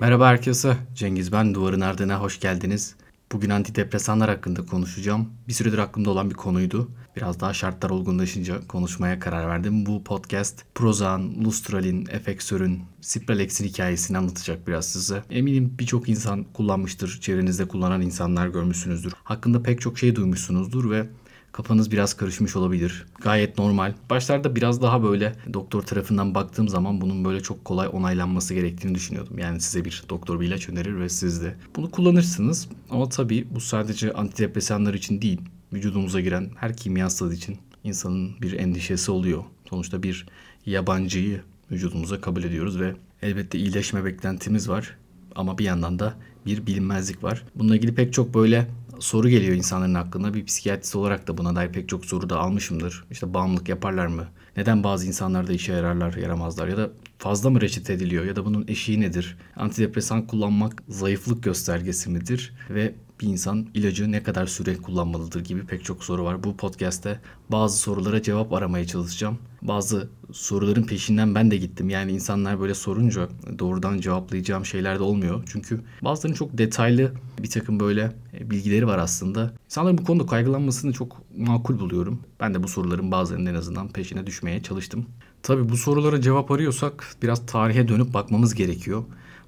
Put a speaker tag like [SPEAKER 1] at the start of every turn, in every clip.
[SPEAKER 1] Merhaba herkese. Cengiz ben. Duvarın Ardına hoş geldiniz. Bugün antidepresanlar hakkında konuşacağım. Bir süredir aklımda olan bir konuydu. Biraz daha şartlar olgunlaşınca konuşmaya karar verdim. Bu podcast Prozac, Lustral'in, Efexör'ün, Cipralex'in hikayesini anlatacak biraz size. Eminim birçok insan kullanmıştır. Çevrenizde kullanan insanlar görmüşsünüzdür. Hakkında pek çok şey duymuşsunuzdur ve Kafanız biraz karışmış olabilir. Gayet normal. Başlarda biraz daha böyle doktor tarafından baktığım zaman bunun böyle çok kolay onaylanması gerektiğini düşünüyordum. Yani size bir doktor bir ilaç önerir ve siz de bunu kullanırsınız. Ama tabii bu sadece antidepresanlar için değil. Vücudumuza giren her kimyasal için insanın bir endişesi oluyor. Sonuçta bir yabancıyı vücudumuza kabul ediyoruz ve elbette iyileşme beklentimiz var. Ama bir yandan da bir bilinmezlik var. Bununla ilgili pek çok böyle soru geliyor insanların aklına. Bir psikiyatrist olarak da buna dair pek çok soru da almışımdır. İşte bağımlılık yaparlar mı? Neden bazı insanlar da işe yararlar, yaramazlar? Ya da fazla mı reçete ediliyor? Ya da bunun eşiği nedir? Antidepresan kullanmak zayıflık göstergesi midir? Ve bir insan ilacı ne kadar süre kullanmalıdır gibi pek çok soru var. Bu podcast'te bazı sorulara cevap aramaya çalışacağım. Bazı soruların peşinden ben de gittim. Yani insanlar böyle sorunca doğrudan cevaplayacağım şeyler de olmuyor. Çünkü bazılarının çok detaylı bir takım böyle bilgileri var aslında. İnsanların bu konuda kaygılanmasını çok makul buluyorum. Ben de bu soruların bazılarının en azından peşine düşmeye çalıştım. Tabii bu sorulara cevap arıyorsak biraz tarihe dönüp bakmamız gerekiyor.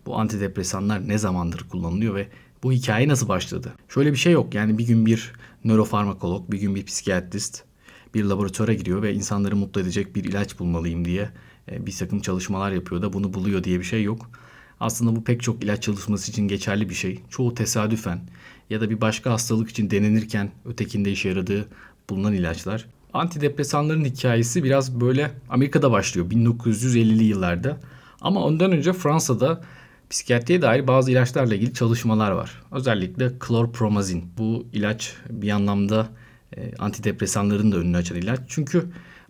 [SPEAKER 1] Bu antidepresanlar ne zamandır kullanılıyor ve bu hikaye nasıl başladı? Şöyle bir şey yok. Yani bir gün bir nörofarmakolog, bir gün bir psikiyatrist bir laboratuvara giriyor ve insanları mutlu edecek bir ilaç bulmalıyım diye e, bir takım çalışmalar yapıyor da bunu buluyor diye bir şey yok. Aslında bu pek çok ilaç çalışması için geçerli bir şey. Çoğu tesadüfen ya da bir başka hastalık için denenirken ötekinde işe yaradığı bulunan ilaçlar. Antidepresanların hikayesi biraz böyle Amerika'da başlıyor 1950'li yıllarda. Ama ondan önce Fransa'da psikiyatriye dair bazı ilaçlarla ilgili çalışmalar var. Özellikle klorpromazin. Bu ilaç bir anlamda e, antidepresanların da önünü açan ilaç. Çünkü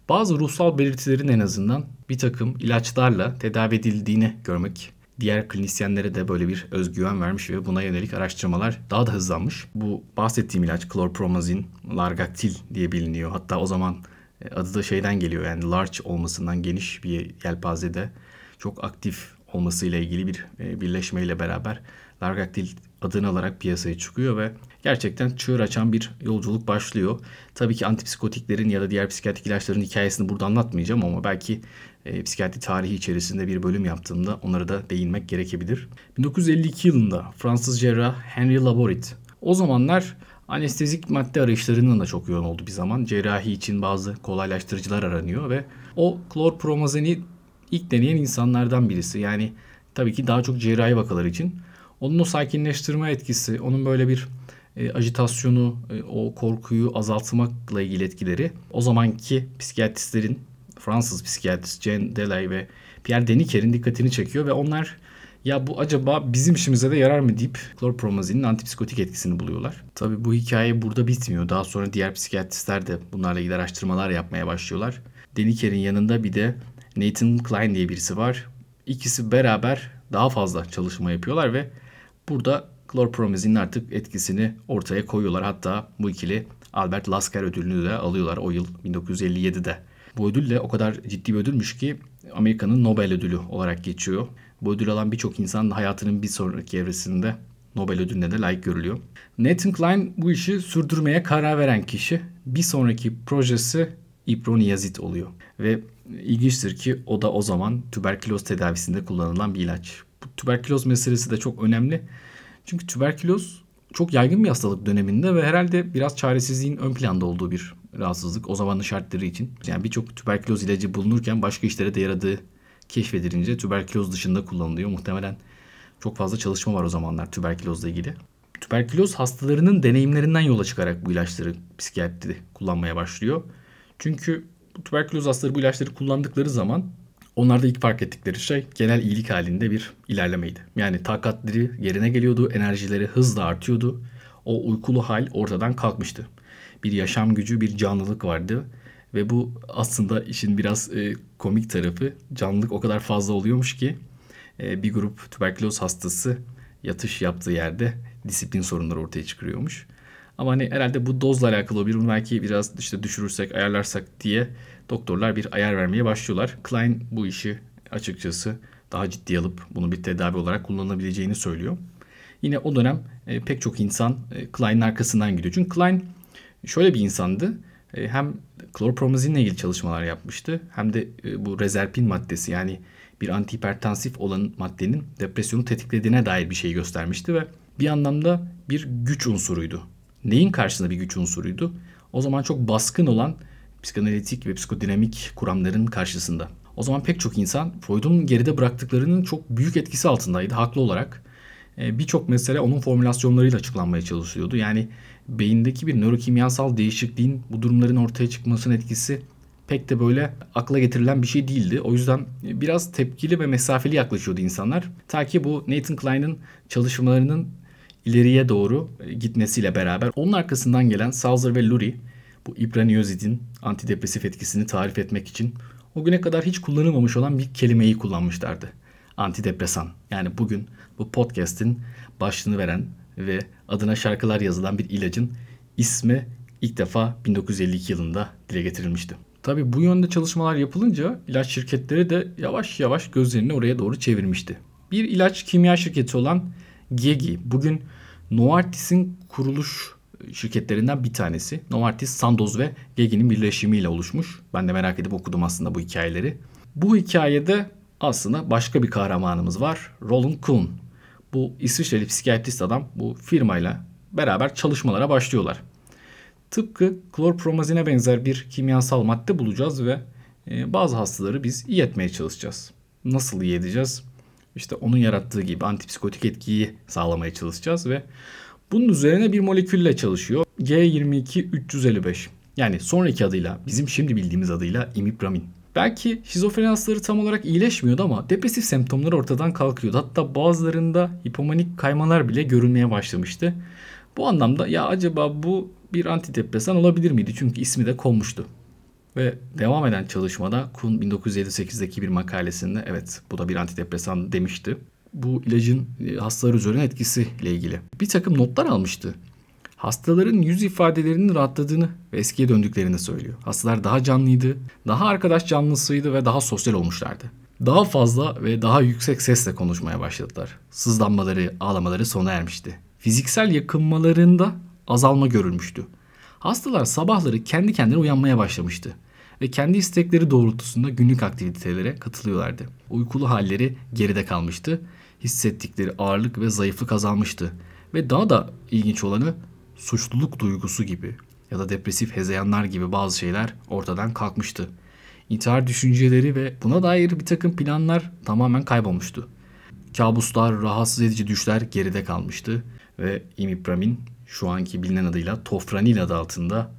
[SPEAKER 1] bazı ruhsal belirtilerin en azından bir takım ilaçlarla tedavi edildiğini görmek diğer klinisyenlere de böyle bir özgüven vermiş ve buna yönelik araştırmalar daha da hızlanmış. Bu bahsettiğim ilaç klorpromazin, largaktil diye biliniyor. Hatta o zaman e, adı da şeyden geliyor yani large olmasından geniş bir yelpazede çok aktif olmasıyla ilgili bir e, birleşmeyle beraber Largaktil adını alarak piyasaya çıkıyor ve gerçekten çığır açan bir yolculuk başlıyor. Tabii ki antipsikotiklerin ya da diğer psikiyatrik ilaçların hikayesini burada anlatmayacağım ama belki e, psikiyatri tarihi içerisinde bir bölüm yaptığımda onlara da değinmek gerekebilir. 1952 yılında Fransız cerrah Henry Laborit o zamanlar anestezik madde arayışlarının da çok yoğun oldu bir zaman. Cerrahi için bazı kolaylaştırıcılar aranıyor ve o klorpromazeni ilk deneyen insanlardan birisi. Yani tabii ki daha çok cerrahi vakalar için. Onun o sakinleştirme etkisi, onun böyle bir e, ajitasyonu, e, o korkuyu azaltmakla ilgili etkileri o zamanki psikiyatristlerin, Fransız psikiyatrist Jean Delay ve Pierre Deniker'in dikkatini çekiyor ve onlar ya bu acaba bizim işimize de yarar mı deyip klorpromazinin antipsikotik etkisini buluyorlar. Tabi bu hikaye burada bitmiyor. Daha sonra diğer psikiyatristler de bunlarla ilgili araştırmalar yapmaya başlıyorlar. Deniker'in yanında bir de Nathan Klein diye birisi var. İkisi beraber daha fazla çalışma yapıyorlar ve burada klorpromazinin artık etkisini ortaya koyuyorlar. Hatta bu ikili Albert Lasker ödülünü de alıyorlar o yıl 1957'de. Bu ödül de o kadar ciddi bir ödülmüş ki Amerika'nın Nobel ödülü olarak geçiyor. Bu ödül alan birçok insan hayatının bir sonraki evresinde Nobel ödülüne de layık görülüyor. Nathan Klein bu işi sürdürmeye karar veren kişi. Bir sonraki projesi İproniyazit oluyor. Ve ilginçtir ki o da o zaman tüberküloz tedavisinde kullanılan bir ilaç. Bu tüberküloz meselesi de çok önemli. Çünkü tüberküloz çok yaygın bir hastalık döneminde ve herhalde biraz çaresizliğin ön planda olduğu bir rahatsızlık o zamanın şartları için. Yani birçok tüberküloz ilacı bulunurken başka işlere de yaradığı keşfedilince tüberküloz dışında kullanılıyor. Muhtemelen çok fazla çalışma var o zamanlar tüberkülozla ilgili. Tüberküloz hastalarının deneyimlerinden yola çıkarak bu ilaçları psikiyatride kullanmaya başlıyor. Çünkü bu tüberküloz hastaları bu ilaçları kullandıkları zaman onlarda ilk fark ettikleri şey genel iyilik halinde bir ilerlemeydi. Yani takatleri yerine geliyordu, enerjileri hızla artıyordu. O uykulu hal ortadan kalkmıştı. Bir yaşam gücü, bir canlılık vardı. Ve bu aslında işin biraz e, komik tarafı. Canlılık o kadar fazla oluyormuş ki e, bir grup tüberküloz hastası yatış yaptığı yerde disiplin sorunları ortaya çıkarıyormuş. Ama hani herhalde bu dozla alakalı olabilir. Bunu belki biraz işte düşürürsek, ayarlarsak diye doktorlar bir ayar vermeye başlıyorlar. Klein bu işi açıkçası daha ciddi alıp bunu bir tedavi olarak kullanabileceğini söylüyor. Yine o dönem e, pek çok insan e, Klein'in arkasından gidiyor. Çünkü Klein şöyle bir insandı. E, hem klorpromazinle ilgili çalışmalar yapmıştı hem de bu rezerpin maddesi yani bir antihipertansif olan maddenin depresyonu tetiklediğine dair bir şey göstermişti ve bir anlamda bir güç unsuruydu. Neyin karşısında bir güç unsuruydu? O zaman çok baskın olan psikanalitik ve psikodinamik kuramların karşısında. O zaman pek çok insan Freud'un geride bıraktıklarının çok büyük etkisi altındaydı haklı olarak. E, birçok mesele onun formülasyonlarıyla açıklanmaya çalışıyordu. Yani beyindeki bir nörokimyasal değişikliğin bu durumların ortaya çıkmasının etkisi pek de böyle akla getirilen bir şey değildi. O yüzden biraz tepkili ve mesafeli yaklaşıyordu insanlar. Ta ki bu Nathan Klein'in çalışmalarının ileriye doğru e, gitmesiyle beraber onun arkasından gelen Salzer ve Lurie bu ibraniyozidin antidepresif etkisini tarif etmek için o güne kadar hiç kullanılmamış olan bir kelimeyi kullanmışlardı. Antidepresan. Yani bugün bu podcast'in başlığını veren ve adına şarkılar yazılan bir ilacın ismi ilk defa 1952 yılında dile getirilmişti. Tabi bu yönde çalışmalar yapılınca ilaç şirketleri de yavaş yavaş gözlerini oraya doğru çevirmişti. Bir ilaç kimya şirketi olan Gegi bugün Novartis'in kuruluş şirketlerinden bir tanesi. Novartis, Sandoz ve Gegi'nin birleşimiyle oluşmuş. Ben de merak edip okudum aslında bu hikayeleri. Bu hikayede aslında başka bir kahramanımız var. Roland Kuhn. Bu İsviçreli psikiyatrist adam bu firmayla beraber çalışmalara başlıyorlar. Tıpkı klorpromazine benzer bir kimyasal madde bulacağız ve e, bazı hastaları biz iyi etmeye çalışacağız. Nasıl iyi edeceğiz? İşte onun yarattığı gibi antipsikotik etkiyi sağlamaya çalışacağız ve bunun üzerine bir molekülle çalışıyor. G22-355. Yani sonraki adıyla, bizim şimdi bildiğimiz adıyla imipramin. Belki şizofreni hastaları tam olarak iyileşmiyordu ama depresif semptomlar ortadan kalkıyordu. Hatta bazılarında hipomanik kaymalar bile görülmeye başlamıştı. Bu anlamda ya acaba bu bir antidepresan olabilir miydi? Çünkü ismi de konmuştu. Ve devam eden çalışmada Kuhn 1958'deki bir makalesinde evet bu da bir antidepresan demişti. Bu ilacın e, hastalar üzerine etkisi ile ilgili. Bir takım notlar almıştı. Hastaların yüz ifadelerinin rahatladığını ve eskiye döndüklerini söylüyor. Hastalar daha canlıydı, daha arkadaş canlısıydı ve daha sosyal olmuşlardı. Daha fazla ve daha yüksek sesle konuşmaya başladılar. Sızlanmaları, ağlamaları sona ermişti. Fiziksel yakınmalarında azalma görülmüştü. Hastalar sabahları kendi kendine uyanmaya başlamıştı ve kendi istekleri doğrultusunda günlük aktivitelere katılıyorlardı. Uykulu halleri geride kalmıştı. Hissettikleri ağırlık ve zayıflık azalmıştı. Ve daha da ilginç olanı suçluluk duygusu gibi ya da depresif hezeyanlar gibi bazı şeyler ortadan kalkmıştı. İntihar düşünceleri ve buna dair bir takım planlar tamamen kaybolmuştu. Kabuslar, rahatsız edici düşler geride kalmıştı ve imipramin şu anki bilinen adıyla tofranil adı altında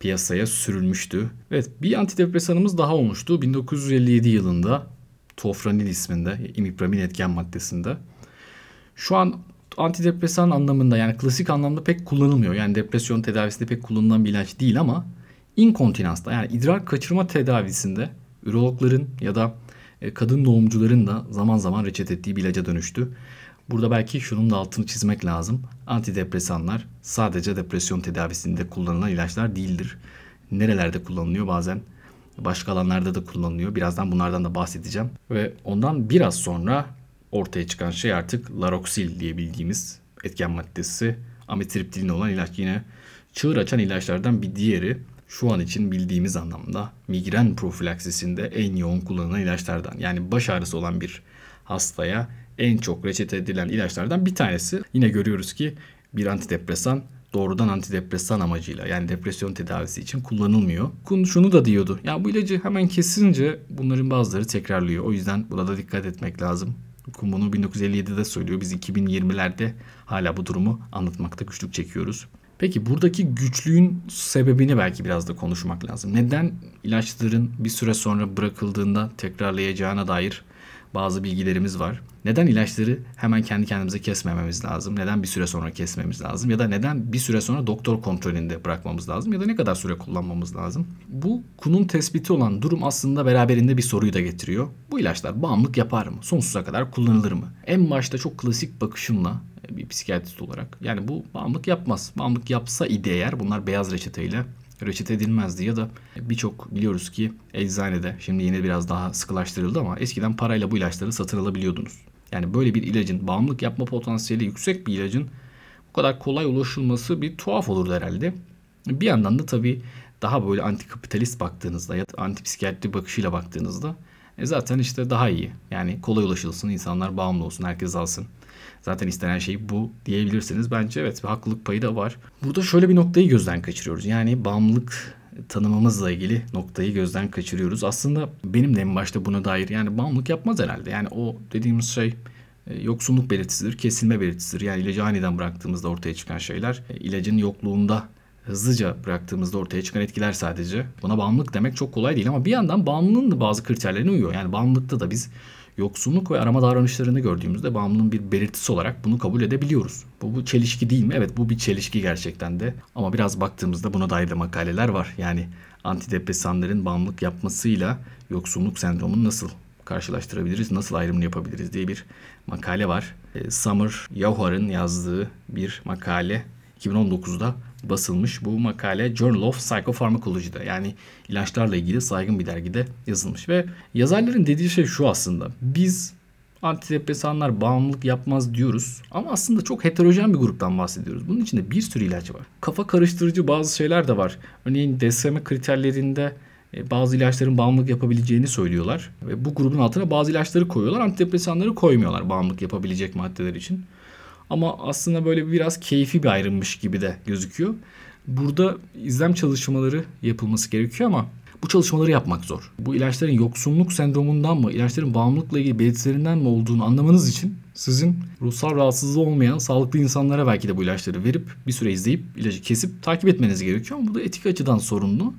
[SPEAKER 1] piyasaya sürülmüştü. Evet bir antidepresanımız daha olmuştu. 1957 yılında tofranil isminde imipramin etken maddesinde. Şu an antidepresan anlamında yani klasik anlamda pek kullanılmıyor. Yani depresyon tedavisinde pek kullanılan bir ilaç değil ama inkontinansta yani idrar kaçırma tedavisinde ürologların ya da e, kadın doğumcuların da zaman zaman reçet ettiği bir ilaca dönüştü. Burada belki şunun da altını çizmek lazım. Antidepresanlar sadece depresyon tedavisinde kullanılan ilaçlar değildir. Nerelerde kullanılıyor bazen başka alanlarda da kullanılıyor. Birazdan bunlardan da bahsedeceğim. Ve ondan biraz sonra ortaya çıkan şey artık Laroksil diye bildiğimiz etken maddesi amitriptilin olan ilaç yine çığır açan ilaçlardan bir diğeri şu an için bildiğimiz anlamda migren profilaksisinde en yoğun kullanılan ilaçlardan. Yani baş ağrısı olan bir hastaya en çok reçete edilen ilaçlardan bir tanesi. Yine görüyoruz ki bir antidepresan doğrudan antidepresan amacıyla yani depresyon tedavisi için kullanılmıyor. Kun şunu da diyordu. Ya bu ilacı hemen kesince bunların bazıları tekrarlıyor. O yüzden buna da dikkat etmek lazım. Kun bunu 1957'de söylüyor. Biz 2020'lerde hala bu durumu anlatmakta güçlük çekiyoruz. Peki buradaki güçlüğün sebebini belki biraz da konuşmak lazım. Neden ilaçların bir süre sonra bırakıldığında tekrarlayacağına dair bazı bilgilerimiz var. Neden ilaçları hemen kendi kendimize kesmememiz lazım? Neden bir süre sonra kesmemiz lazım? Ya da neden bir süre sonra doktor kontrolünde bırakmamız lazım? Ya da ne kadar süre kullanmamız lazım? Bu kunun tespiti olan durum aslında beraberinde bir soruyu da getiriyor. Bu ilaçlar bağımlılık yapar mı? Sonsuza kadar kullanılır mı? En başta çok klasik bakışımla bir psikiyatrist olarak yani bu bağımlılık yapmaz. Bağımlılık yapsa idi eğer bunlar beyaz reçeteyle reçete edilmezdi ya da birçok biliyoruz ki eczanede şimdi yine biraz daha sıkılaştırıldı ama eskiden parayla bu ilaçları satın alabiliyordunuz. Yani böyle bir ilacın bağımlılık yapma potansiyeli yüksek bir ilacın bu kadar kolay ulaşılması bir tuhaf olurdu herhalde. Bir yandan da tabii daha böyle antikapitalist baktığınızda ya da antipsikiyatri bakışıyla baktığınızda e zaten işte daha iyi. Yani kolay ulaşılsın, insanlar bağımlı olsun, herkes alsın. Zaten istenen şey bu diyebilirsiniz. Bence evet bir haklılık payı da var. Burada şöyle bir noktayı gözden kaçırıyoruz. Yani bağımlılık tanımımızla ilgili noktayı gözden kaçırıyoruz. Aslında benim de en başta buna dair yani bağımlılık yapmaz herhalde. Yani o dediğimiz şey e, yoksunluk belirtisidir, kesilme belirtisidir. Yani ilacı aniden bıraktığımızda ortaya çıkan şeyler e, ilacın yokluğunda hızlıca bıraktığımızda ortaya çıkan etkiler sadece. Buna bağımlılık demek çok kolay değil ama bir yandan bağımlılığın da bazı kriterlerine uyuyor. Yani bağımlılıkta da biz yoksunluk ve arama davranışlarını gördüğümüzde bağımlılığın bir belirtisi olarak bunu kabul edebiliyoruz. Bu, bu çelişki değil mi? Evet bu bir çelişki gerçekten de. Ama biraz baktığımızda buna dair de makaleler var. Yani antidepresanların bağımlılık yapmasıyla yoksunluk sendromunu nasıl karşılaştırabiliriz, nasıl ayrımını yapabiliriz diye bir makale var. E, Summer Yauhar'ın yazdığı bir makale 2019'da basılmış bu makale Journal of Psychopharmacology'de yani ilaçlarla ilgili saygın bir dergide yazılmış ve yazarların dediği şey şu aslında. Biz antidepresanlar bağımlılık yapmaz diyoruz ama aslında çok heterojen bir gruptan bahsediyoruz. Bunun içinde bir sürü ilaç var. Kafa karıştırıcı bazı şeyler de var. Örneğin DSM kriterlerinde e, bazı ilaçların bağımlılık yapabileceğini söylüyorlar. Ve bu grubun altına bazı ilaçları koyuyorlar. Antidepresanları koymuyorlar bağımlılık yapabilecek maddeler için. Ama aslında böyle biraz keyfi bir ayrımmış gibi de gözüküyor. Burada izlem çalışmaları yapılması gerekiyor ama bu çalışmaları yapmak zor. Bu ilaçların yoksunluk sendromundan mı, ilaçların bağımlılıkla ilgili belirtilerinden mi olduğunu anlamanız için sizin ruhsal rahatsızlığı olmayan sağlıklı insanlara belki de bu ilaçları verip bir süre izleyip ilacı kesip takip etmeniz gerekiyor ama bu da etik açıdan sorunlu.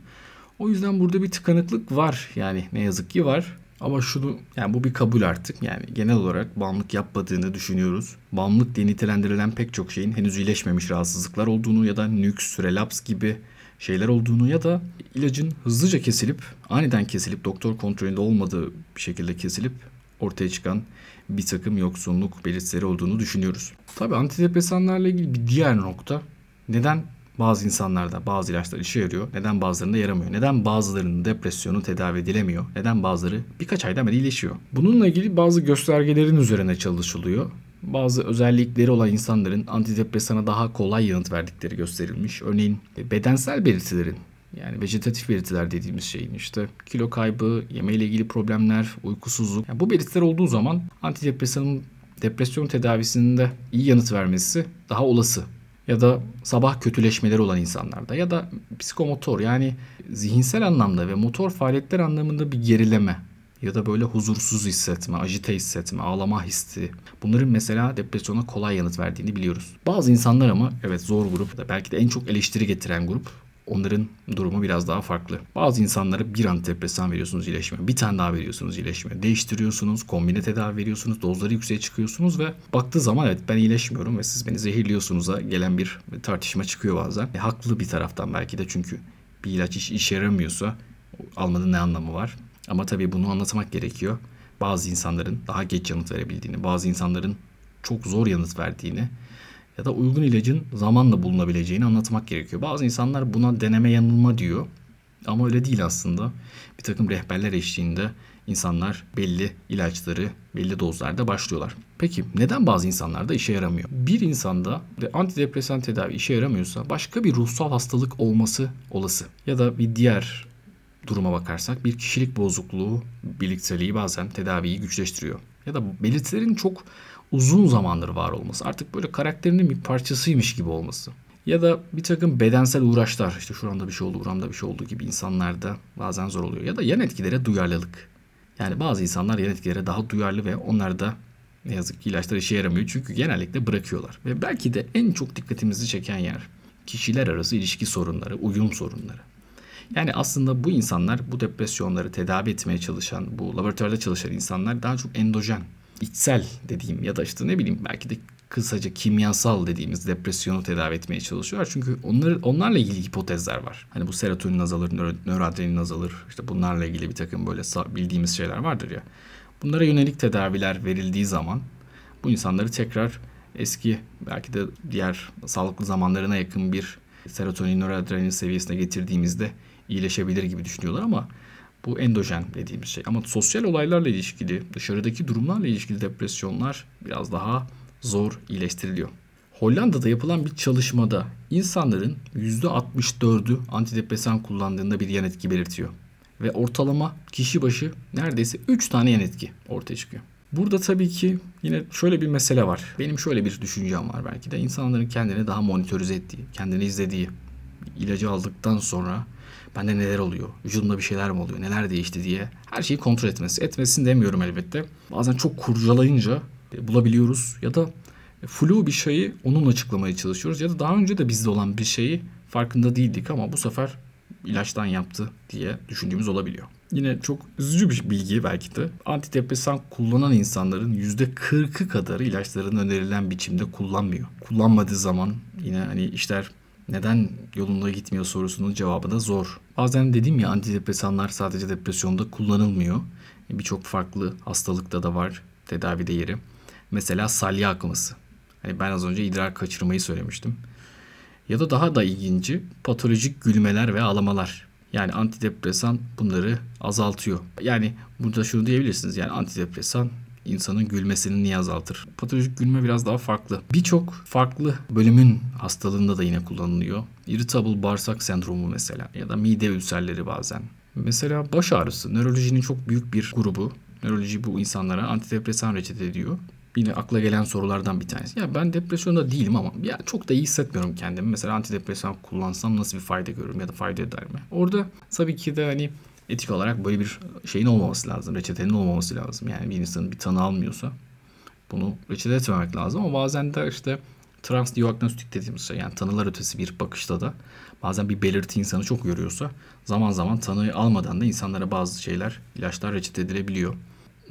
[SPEAKER 1] O yüzden burada bir tıkanıklık var yani ne yazık ki var. Ama şunu yani bu bir kabul artık. Yani genel olarak bağımlılık yapmadığını düşünüyoruz. Bağımlılık diye nitelendirilen pek çok şeyin henüz iyileşmemiş rahatsızlıklar olduğunu ya da nüks, relaps gibi şeyler olduğunu ya da ilacın hızlıca kesilip aniden kesilip doktor kontrolünde olmadığı bir şekilde kesilip ortaya çıkan bir takım yoksunluk belirtileri olduğunu düşünüyoruz. Tabi antidepresanlarla ilgili bir diğer nokta neden bazı insanlarda bazı ilaçlar işe yarıyor. Neden bazılarında yaramıyor? Neden bazılarının depresyonu tedavi edilemiyor? Neden bazıları birkaç ayda hemen iyileşiyor? Bununla ilgili bazı göstergelerin üzerine çalışılıyor. Bazı özellikleri olan insanların antidepresana daha kolay yanıt verdikleri gösterilmiş. Örneğin bedensel belirtilerin yani vejetatif belirtiler dediğimiz şeyin işte kilo kaybı, yemeğiyle ilgili problemler, uykusuzluk. Yani bu belirtiler olduğu zaman antidepresanın depresyon tedavisinde iyi yanıt vermesi daha olası ya da sabah kötüleşmeleri olan insanlarda ya da psikomotor yani zihinsel anlamda ve motor faaliyetler anlamında bir gerileme ya da böyle huzursuz hissetme, ajite hissetme, ağlama hissi. Bunların mesela depresyona kolay yanıt verdiğini biliyoruz. Bazı insanlar ama evet zor grup, belki de en çok eleştiri getiren grup onların durumu biraz daha farklı. Bazı insanlara bir antidepresan veriyorsunuz iyileşmiyor. Bir tane daha veriyorsunuz iyileşmiyor. Değiştiriyorsunuz, kombine tedavi veriyorsunuz, dozları yükseğe çıkıyorsunuz ve baktığı zaman evet ben iyileşmiyorum ve siz beni zehirliyorsunuz'a gelen bir tartışma çıkıyor bazen. E, haklı bir taraftan belki de çünkü bir ilaç hiç işe yaramıyorsa almanın ne anlamı var? Ama tabii bunu anlatmak gerekiyor. Bazı insanların daha geç yanıt verebildiğini, bazı insanların çok zor yanıt verdiğini ya da uygun ilacın zamanla bulunabileceğini anlatmak gerekiyor. Bazı insanlar buna deneme yanılma diyor. Ama öyle değil aslında. Bir takım rehberler eşliğinde insanlar belli ilaçları belli dozlarda başlıyorlar. Peki neden bazı insanlarda işe yaramıyor? Bir insanda antidepresan tedavi işe yaramıyorsa başka bir ruhsal hastalık olması olası. Ya da bir diğer duruma bakarsak bir kişilik bozukluğu birlikteliği bazen tedaviyi güçleştiriyor. Ya da belirtilerin çok uzun zamandır var olması. Artık böyle karakterinin bir parçasıymış gibi olması. Ya da bir takım bedensel uğraşlar işte şuramda bir şey oldu, buramda bir şey oldu gibi insanlarda bazen zor oluyor. Ya da yan etkilere duyarlılık. Yani bazı insanlar yan etkilere daha duyarlı ve onlar da ne yazık ki ilaçlar işe yaramıyor. Çünkü genellikle bırakıyorlar. Ve belki de en çok dikkatimizi çeken yer kişiler arası ilişki sorunları, uyum sorunları. Yani aslında bu insanlar bu depresyonları tedavi etmeye çalışan, bu laboratuvarda çalışan insanlar daha çok endojen içsel dediğim ya da işte ne bileyim belki de kısaca kimyasal dediğimiz depresyonu tedavi etmeye çalışıyorlar. Çünkü onlar, onlarla ilgili hipotezler var. Hani bu serotonin azalır, nöro, nöroadrenalin azalır. İşte bunlarla ilgili bir takım böyle bildiğimiz şeyler vardır ya. Bunlara yönelik tedaviler verildiği zaman bu insanları tekrar eski belki de diğer sağlıklı zamanlarına yakın bir serotonin, noradrenalin seviyesine getirdiğimizde iyileşebilir gibi düşünüyorlar ama bu endojen dediğimiz şey. Ama sosyal olaylarla ilişkili, dışarıdaki durumlarla ilişkili depresyonlar biraz daha zor iyileştiriliyor. Hollanda'da yapılan bir çalışmada insanların %64'ü antidepresan kullandığında bir yan etki belirtiyor. Ve ortalama kişi başı neredeyse 3 tane yan etki ortaya çıkıyor. Burada tabii ki yine şöyle bir mesele var. Benim şöyle bir düşüncem var belki de. insanların kendini daha monitörize ettiği, kendini izlediği, ilacı aldıktan sonra bende neler oluyor, vücudumda bir şeyler mi oluyor, neler değişti diye her şeyi kontrol etmesi. Etmesin demiyorum elbette. Bazen çok kurcalayınca bulabiliyoruz ya da flu bir şeyi onunla açıklamaya çalışıyoruz ya da daha önce de bizde olan bir şeyi farkında değildik ama bu sefer ilaçtan yaptı diye düşündüğümüz olabiliyor. Yine çok üzücü bir bilgi belki de. Antidepresan kullanan insanların %40'ı kadarı ilaçların önerilen biçimde kullanmıyor. Kullanmadığı zaman yine hani işler neden yolunda gitmiyor sorusunun cevabı da zor. Bazen dedim ya antidepresanlar sadece depresyonda kullanılmıyor. Birçok farklı hastalıkta da var tedavi değeri. Mesela salya akması. Hani ben az önce idrar kaçırmayı söylemiştim. Ya da daha da ilginci patolojik gülmeler ve ağlamalar. Yani antidepresan bunları azaltıyor. Yani burada şunu diyebilirsiniz. Yani antidepresan insanın gülmesini niye azaltır? Patolojik gülme biraz daha farklı. Birçok farklı bölümün hastalığında da yine kullanılıyor. Irritable bağırsak sendromu mesela ya da mide ülserleri bazen. Mesela baş ağrısı. Nörolojinin çok büyük bir grubu. Nöroloji bu insanlara antidepresan reçete ediyor yine akla gelen sorulardan bir tanesi. Ya ben depresyonda değilim ama ya çok da iyi hissetmiyorum kendimi. Mesela antidepresan kullansam nasıl bir fayda görürüm ya da fayda eder mi? Orada tabii ki de hani etik olarak böyle bir şeyin olmaması lazım. Reçetenin olmaması lazım. Yani bir insanın bir tanı almıyorsa bunu reçete etmemek lazım ama bazen de işte trans diagnostik dediğimiz şey yani tanılar ötesi bir bakışta da bazen bir belirti insanı çok yoruyorsa zaman zaman tanıyı almadan da insanlara bazı şeyler ilaçlar reçete edilebiliyor.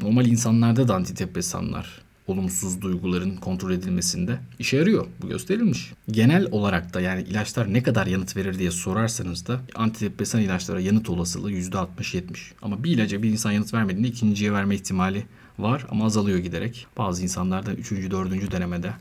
[SPEAKER 1] Normal insanlarda da antidepresanlar olumsuz duyguların kontrol edilmesinde işe yarıyor. Bu gösterilmiş. Genel olarak da yani ilaçlar ne kadar yanıt verir diye sorarsanız da antidepresan ilaçlara yanıt olasılığı %60-70. Ama bir ilaca bir insan yanıt vermediğinde ikinciye verme ihtimali var ama azalıyor giderek. Bazı insanlarda 3. 4. denemede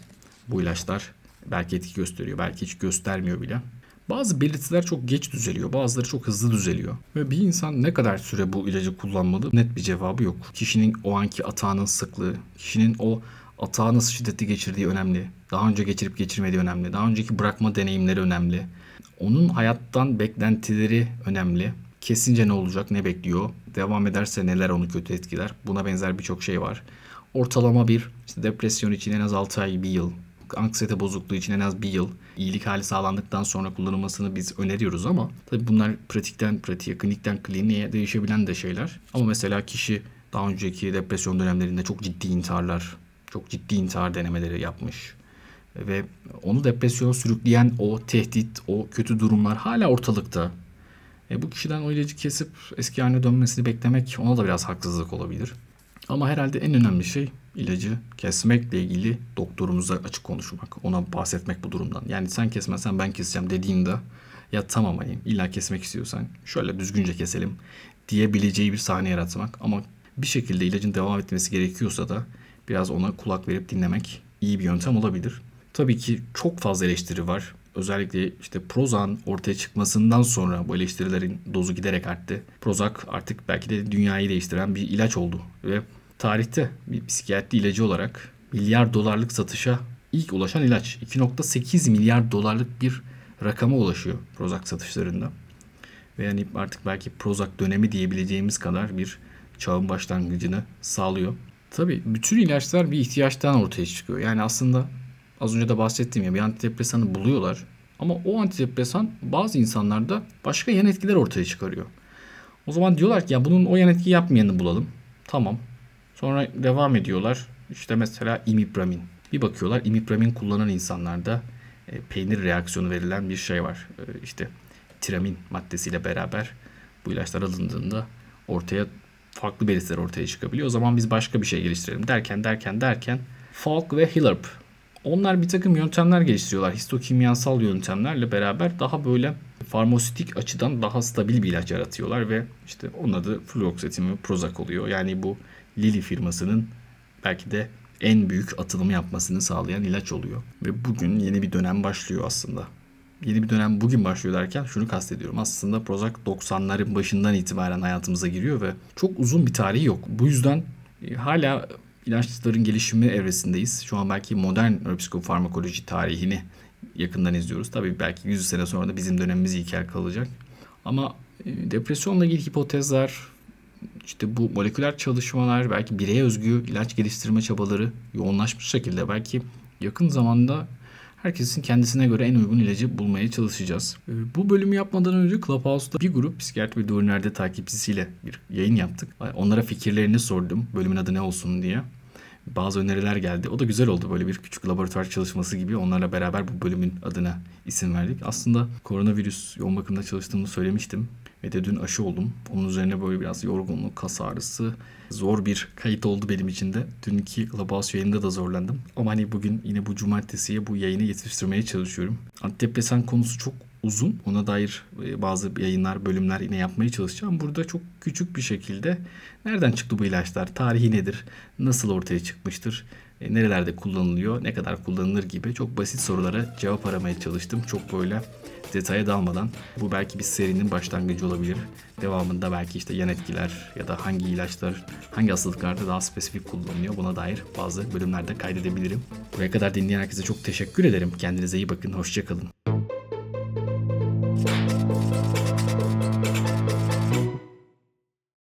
[SPEAKER 1] bu ilaçlar belki etki gösteriyor, belki hiç göstermiyor bile. Bazı belirtiler çok geç düzeliyor, bazıları çok hızlı düzeliyor. Ve bir insan ne kadar süre bu ilacı kullanmalı net bir cevabı yok. Kişinin o anki atağının sıklığı, kişinin o atağı nasıl şiddetli geçirdiği önemli. Daha önce geçirip geçirmediği önemli. Daha önceki bırakma deneyimleri önemli. Onun hayattan beklentileri önemli. Kesince ne olacak, ne bekliyor? Devam ederse neler onu kötü etkiler? Buna benzer birçok şey var. Ortalama bir işte depresyon için en az 6 ay, 1 yıl anksiyete bozukluğu için en az bir yıl iyilik hali sağlandıktan sonra kullanılmasını biz öneriyoruz ama tabii bunlar pratikten pratiğe, klinikten kliniğe değişebilen de şeyler. Ama mesela kişi daha önceki depresyon dönemlerinde çok ciddi intiharlar, çok ciddi intihar denemeleri yapmış ve onu depresyona sürükleyen o tehdit, o kötü durumlar hala ortalıkta. E bu kişiden o ilacı kesip eski haline dönmesini beklemek ona da biraz haksızlık olabilir. Ama herhalde en önemli şey ilacı kesmekle ilgili doktorumuza açık konuşmak. Ona bahsetmek bu durumdan. Yani sen kesmezsen ben keseceğim dediğinde ya tamam hani illa kesmek istiyorsan şöyle düzgünce keselim diyebileceği bir sahne yaratmak. Ama bir şekilde ilacın devam etmesi gerekiyorsa da biraz ona kulak verip dinlemek iyi bir yöntem olabilir. Tabii ki çok fazla eleştiri var. Özellikle işte Prozac'ın ortaya çıkmasından sonra bu eleştirilerin dozu giderek arttı. Prozac artık belki de dünyayı değiştiren bir ilaç oldu ve tarihte bir psikiyatri ilacı olarak milyar dolarlık satışa ilk ulaşan ilaç. 2.8 milyar dolarlık bir rakama ulaşıyor Prozac satışlarında. Ve yani artık belki Prozac dönemi diyebileceğimiz kadar bir çağın başlangıcını sağlıyor. Tabii bütün ilaçlar bir ihtiyaçtan ortaya çıkıyor. Yani aslında az önce de bahsettiğim bir antidepresanı buluyorlar. Ama o antidepresan bazı insanlarda başka yan etkiler ortaya çıkarıyor. O zaman diyorlar ki ya bunun o yan etki yapmayanı bulalım. Tamam Sonra devam ediyorlar. İşte mesela imipramin. Bir bakıyorlar imipramin kullanan insanlarda e, peynir reaksiyonu verilen bir şey var. E, işte tiramin maddesiyle beraber bu ilaçlar alındığında ortaya farklı belirtiler ortaya çıkabiliyor. O zaman biz başka bir şey geliştirelim derken derken derken Falk ve Hillard onlar bir takım yöntemler geliştiriyorlar. Histokimyasal yöntemlerle beraber daha böyle farmasötik açıdan daha stabil bir ilaç yaratıyorlar ve işte onun adı fluoxetin ve Prozac oluyor. Yani bu Lilly firmasının belki de en büyük atılımı yapmasını sağlayan ilaç oluyor. Ve bugün yeni bir dönem başlıyor aslında. yeni bir dönem bugün başlıyor derken şunu kastediyorum. Aslında Prozac 90'ların başından itibaren hayatımıza giriyor ve çok uzun bir tarihi yok. Bu yüzden e, hala ilaçların gelişimi evresindeyiz. Şu an belki modern nöropsikofarmakoloji tarihini yakından izliyoruz. Tabii belki 100 sene sonra da bizim dönemimiz ilkel kalacak. Ama e, depresyonla ilgili hipotezler, işte bu moleküler çalışmalar, belki bireye özgü ilaç geliştirme çabaları yoğunlaşmış şekilde belki yakın zamanda herkesin kendisine göre en uygun ilacı bulmaya çalışacağız. E, Bu bölümü yapmadan önce Clubhouse'da bir grup psikiyatri ve Doğru Nerede takipçisiyle bir yayın yaptık. Onlara fikirlerini sordum. Bölümün adı ne olsun diye. Bazı öneriler geldi. O da güzel oldu böyle bir küçük laboratuvar çalışması gibi. Onlarla beraber bu bölümün adına isim verdik. Aslında koronavirüs yoğun bakımda çalıştığımı söylemiştim. Ve de dün aşı oldum. Onun üzerine böyle biraz yorgunluk, kas ağrısı, zor bir kayıt oldu benim için de. Dünkü Clubhouse yayında da zorlandım. Ama hani bugün yine bu cumartesiye bu yayını yetiştirmeye çalışıyorum. Antidepresan konusu çok uzun. Ona dair e, bazı yayınlar, bölümler yine yapmaya çalışacağım. Burada çok küçük bir şekilde nereden çıktı bu ilaçlar, tarihi nedir, nasıl ortaya çıkmıştır, e, nerelerde kullanılıyor, ne kadar kullanılır gibi çok basit sorulara cevap aramaya çalıştım. Çok böyle detaya dalmadan bu belki bir serinin başlangıcı olabilir. Devamında belki işte yan etkiler ya da hangi ilaçlar hangi hastalıklarda daha spesifik kullanılıyor buna dair bazı bölümlerde kaydedebilirim. Buraya kadar dinleyen herkese çok teşekkür ederim. Kendinize iyi bakın. Hoşçakalın.